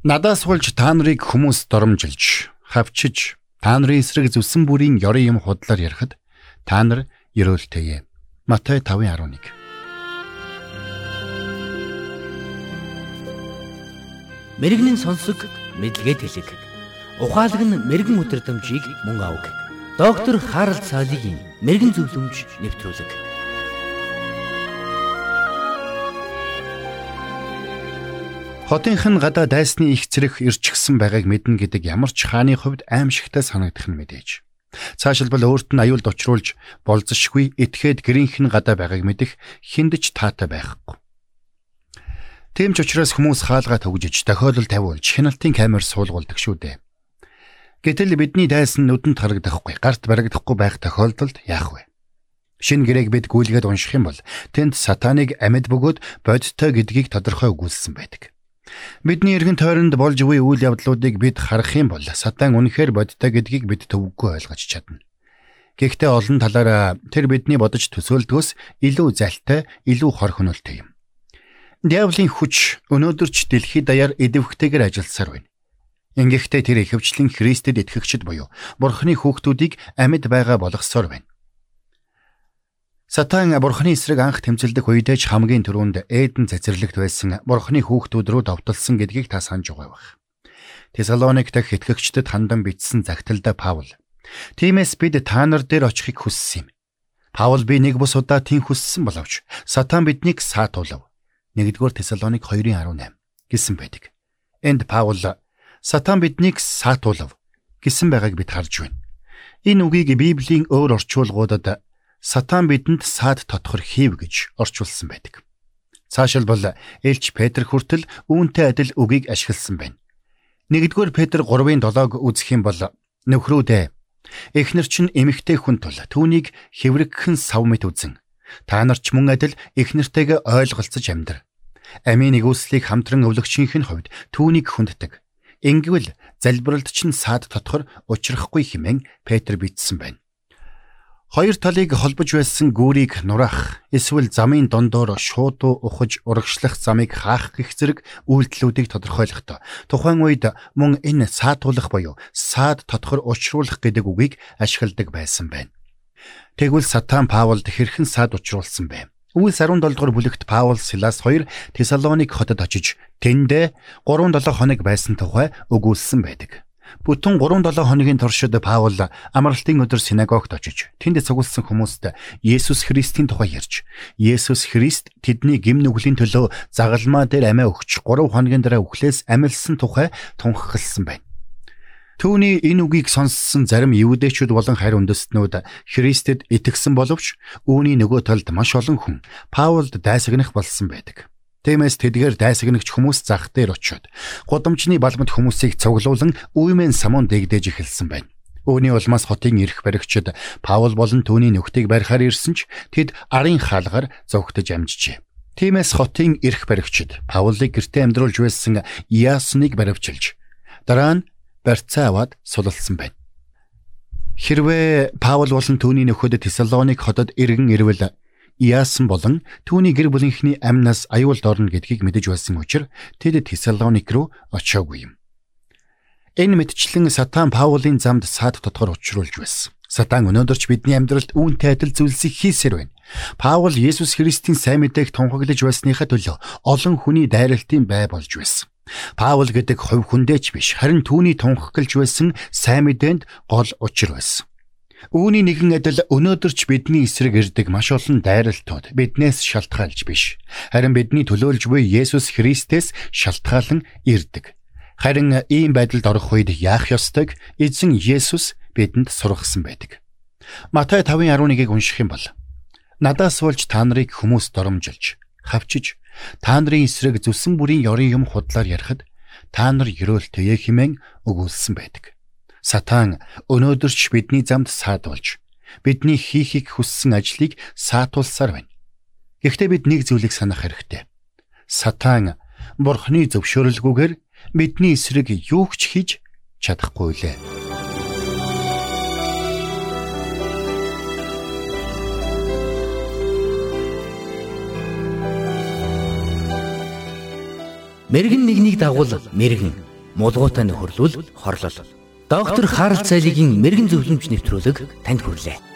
Надаас болж та нарыг хүмүүс доромжилж, хавчиж, та нарын эсрэг зүсэн бүрийн ёрын юм худлаар ярихад та нар ерөөлтэйе. Матай 5:11. Мэргэний сонсог мэдлэгэд хэлэг. Ухаалаг нь мэрэгэн өдрөмжийг мөн авг. Доктор Харалт цаалогийн мэрэгэн зөвлөмж нэвтрүүлэг. Хотынх нь гадаа дайсны их зэрэг ирчихсэн байгааг мэднэ гэдэг ямар ч хааны хувьд аимшигтай санагдах нь мэдээж. Цаашилбал өөрт нь аюулд очруулж болзошгүй этгээд гэрийнх нь гадаа байгааг мэдэх хиндэж таатай байхгүй. Тийм ч учраас хүмүүс хаалгаа төгжиж тохиолдол тавиулж хяналтын камер суулгуулдаг шүү дээ. Гэтэл бидний дайсан нүдэнд харагдахгүй, гарт барагдахгүй байх тохиолдолд яах вэ? Шинэ гэрээг бид гүйлгээд унших юм бол тэнд сатаныг амьд бөгөөд бодтой гэдгийг тодорхой өгүүлсэн байдаг. Бидний эргэн тойронд болж буй үйл явдлуудыг бид харах юм бол сатан үнэхээр бодтой гэдгийг бид төвөггүй ойлгож чадна. Гэхдээ олон талаараа тэр бидний бодож төсөөлдгөөс илүү залтай, илүү хор хөнөөлтэй юм. Диавлын хүч өнөөдөрч дэлхийд даяар идэвхтэйгээр ажилласаар байна. Ингэхдээ тэр ихэвчлэн Христэд итгэгчд буюу Бурхны хүүхдүүдийг амьд байгаа болгосоор байна. Сатан бурхны эсрэг анх тэмцэлдэх үедээ ч хамгийн түрүүнд Эден цэцэрлэгт байсан бурхны хүүхдүүд рүү довтолсон гэдгийг та санаж байгаа байх. Тесалоник дахь итгэгчдэд хандан бичсэн загталда Паул. Тиймээс бид та нар дээр очихыг хүссэн юм. Паул би нэг бус удаа тийм хүссэн боловч Сатан биднийг саатуулав. 1-р Тесалоник 2:18 гэсэн байдаг. Энд Паул Сатан биднийг саатуулав гэсэн байгааг бид харж байна. Энэ үгийг Библийн өөр орчуулгуудад Сатан бидэнд саад тотхор хийв гэж орчуулсан байдаг. Цаашилбал Элч Петр хүртэл үүнтэй адил үгийг ашигласан байна. 1-р Петр 3:7-г үзэх юм бол нөхрүүдээ эхнэр чинь эмэгтэй хүн тул түүнийг хэврэгхэн сав мэт үзэн та нар ч мөн адил эхнэртэйгээ ойлголцож амьдр. Амийн нэгүслийг хамтран өвлөгчийнх нь хувьд түүнийг хүнддэг. Ингэвэл залбиралд чинь саад тотхор учрахгүй хэмээн Петр бичсэн байна. Хоёр талыг холбож байсан гүүрийг нураах эсвэл замын дондоор шуудуу ухаж урагшлах замыг хаах гэх зэрэг үйлдэлүүдийг тодорхойлохдоо тухайн үед мөн энэ саатуулах буюу саад тодхор учруулах гэдэг үгийг ашигладаг байсан байна. Тэгвэл сатан Паулд хэрхэн саад учруулсан бэ? Үйлс 17 дугаар бүлэгт Паул Силас хоёр Тесалоник хотод очиж тэндээ 3-7 хоног байсан тухай өгүүлсэн байдаг. Бүтэн 3-7 хоногийн туршид Паул амралтын өдөр синагогт очиж тэнд цугулсан хүмүүст Есүс Христийн тухай ярьж Есүс Христ тэдний гим нүглийн төлөө загалмаа дээр амиа өгч 3 хоногийн дараа үхлээс амилсан тухай тунхагласан байна. Түүний энэ үгийг сонссон зарим евдээчүүд болон харь үндэстнүүд Христэд итгэсэн боловч үүний нөгөө талд маш олон хүн Паулд дайсагнах болсон байдаг. Тиймээс тэдгээр дайсагнагч хүмүүс зах дээр очиод гудамжны балмад хүмүүсийг цуглуулan үймэн самуун дэгдэж эхэлсэн байна. Үүний улмаас хотын эрх баригчид Паул болон түүний нөхдийг барихаар ирсэн ч тэд арын хаалгаар зогтож амжижээ. Тиймээс хотын эрх баригчид Паулыг гэртээ амьдруулж байсан Яасныг баривчилж дараа нь барьцаа аваад сулалсан байна. Хэрвээ Паул болон түүний нөхөд Тесалоник хотод иргэн ирвэл Иаасан болон түүний гэр бүлийнхний амнаас аюулд орно гэдгийг мэдэж байсан учраас тэд Тесалоник руу очиагүй юм. Энэ мэдчлэн Сатан Паулын замд саад тотгор учруулж байсан. Сатан өнөөдөрч бидний амьдралд үүнтэй адил зүйлсийг хийсээр байна. Паул Есүс Христийн сайн мэдээг тунхаглаж байсныхаа төлөө олон хүний дайралтын бай болж байсан. Паул гэдэг хувь хүндээч биш харин түүний тунхаглаж байсан сайн мэдээнд гол учир байсан. Үүний нэгэн адил өнөөдөрч бидний эсрэг ирдэг маш олон дайралтууд биднээс шалтгаалж биш. Харин бидний төлөөлж буй Есүс Христээс шалтгаалan ирдэг. Харин ийм байдалд орох үед яах ёстойг эзэн Есүс бидэнд сургасан байдаг. Матай 5:11-ийг унших юм бол Надаас болж та нарыг хүмүүс доромжилж, хавчиж, та нарын эсрэг зүсэн бүрийн ёрын юм худлаар ярихад та нар ерөөлтөе хэмээн өгүүлсэн байдаг. Сатан өнөөдөрч бидний замд саадуулж бидний хийхийг хүссэн ажлыг саатуулсаар байна. Гэхдээ бид нэг зүйлийг санах хэрэгтэй. Сатан бурхны зөвшөөрлгүйгээр бидний эсрэг юу ч хийж чадахгүй лээ. Мэргэн нэгнийг дагуул мэргэн мулгуутай нөхөрлөл, хорлол. Доктор Харалт цайлигийн мэрэгэн зөвлөмж нэвтрүүлэг танд хүрэлээ.